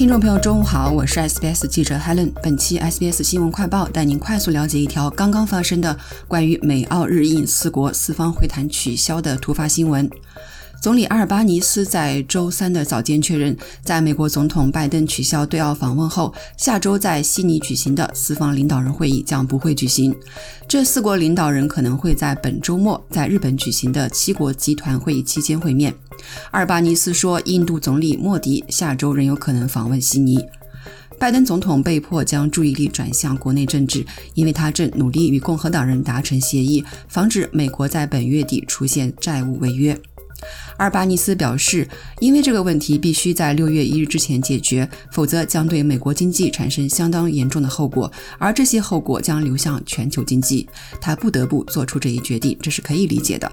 听众朋友，中午好，我是 SBS 记者 Helen。本期 SBS 新闻快报带您快速了解一条刚刚发生的关于美澳日印四国四方会谈取消的突发新闻。总理阿尔巴尼斯在周三的早间确认，在美国总统拜登取消对澳访问后，下周在悉尼举行的四方领导人会议将不会举行。这四国领导人可能会在本周末在日本举行的七国集团会议期间会面。阿尔巴尼斯说，印度总理莫迪下周仍有可能访问悉尼。拜登总统被迫将注意力转向国内政治，因为他正努力与共和党人达成协议，防止美国在本月底出现债务违约。阿尔巴尼斯表示，因为这个问题必须在六月一日之前解决，否则将对美国经济产生相当严重的后果，而这些后果将流向全球经济。他不得不做出这一决定，这是可以理解的。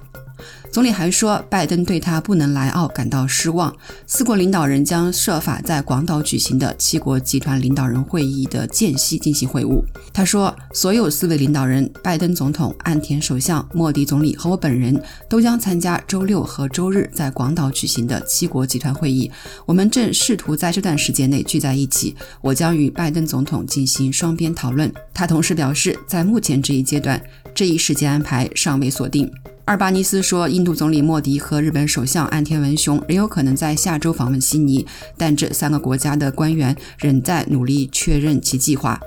总理还说，拜登对他不能来澳感到失望。四国领导人将设法在广岛举行的七国集团领导人会议的间隙进行会晤。他说，所有四位领导人——拜登总统、岸田首相、莫迪总理和我本人都将参加周六和周日在广岛举行的七国集团会议。我们正试图在这段时间内聚在一起。我将与拜登总统进行双边讨论。他同时表示，在目前这一阶段，这一时间安排尚未锁定。阿尔巴尼斯说，印度总理莫迪和日本首相岸田文雄仍有可能在下周访问悉尼，但这三个国家的官员仍在努力确认其计划。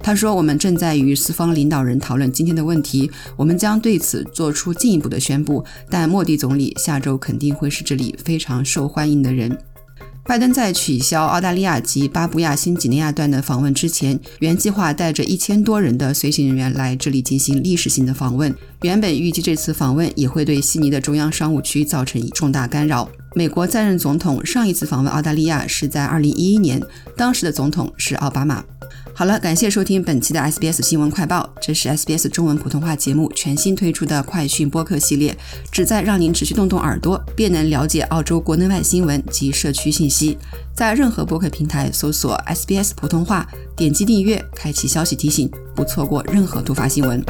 他说：“我们正在与四方领导人讨论今天的问题，我们将对此做出进一步的宣布。但莫迪总理下周肯定会是这里非常受欢迎的人。”拜登在取消澳大利亚及巴布亚新几内亚段的访问之前，原计划带着一千多人的随行人员来这里进行历史性的访问。原本预计这次访问也会对悉尼的中央商务区造成重大干扰。美国在任总统上一次访问澳大利亚是在2011年，当时的总统是奥巴马。好了，感谢收听本期的 SBS 新闻快报。这是 SBS 中文普通话节目全新推出的快讯播客系列，旨在让您持续动动耳朵，便能了解澳洲国内外新闻及社区信息。在任何播客平台搜索 SBS 普通话，点击订阅，开启消息提醒，不错过任何突发新闻。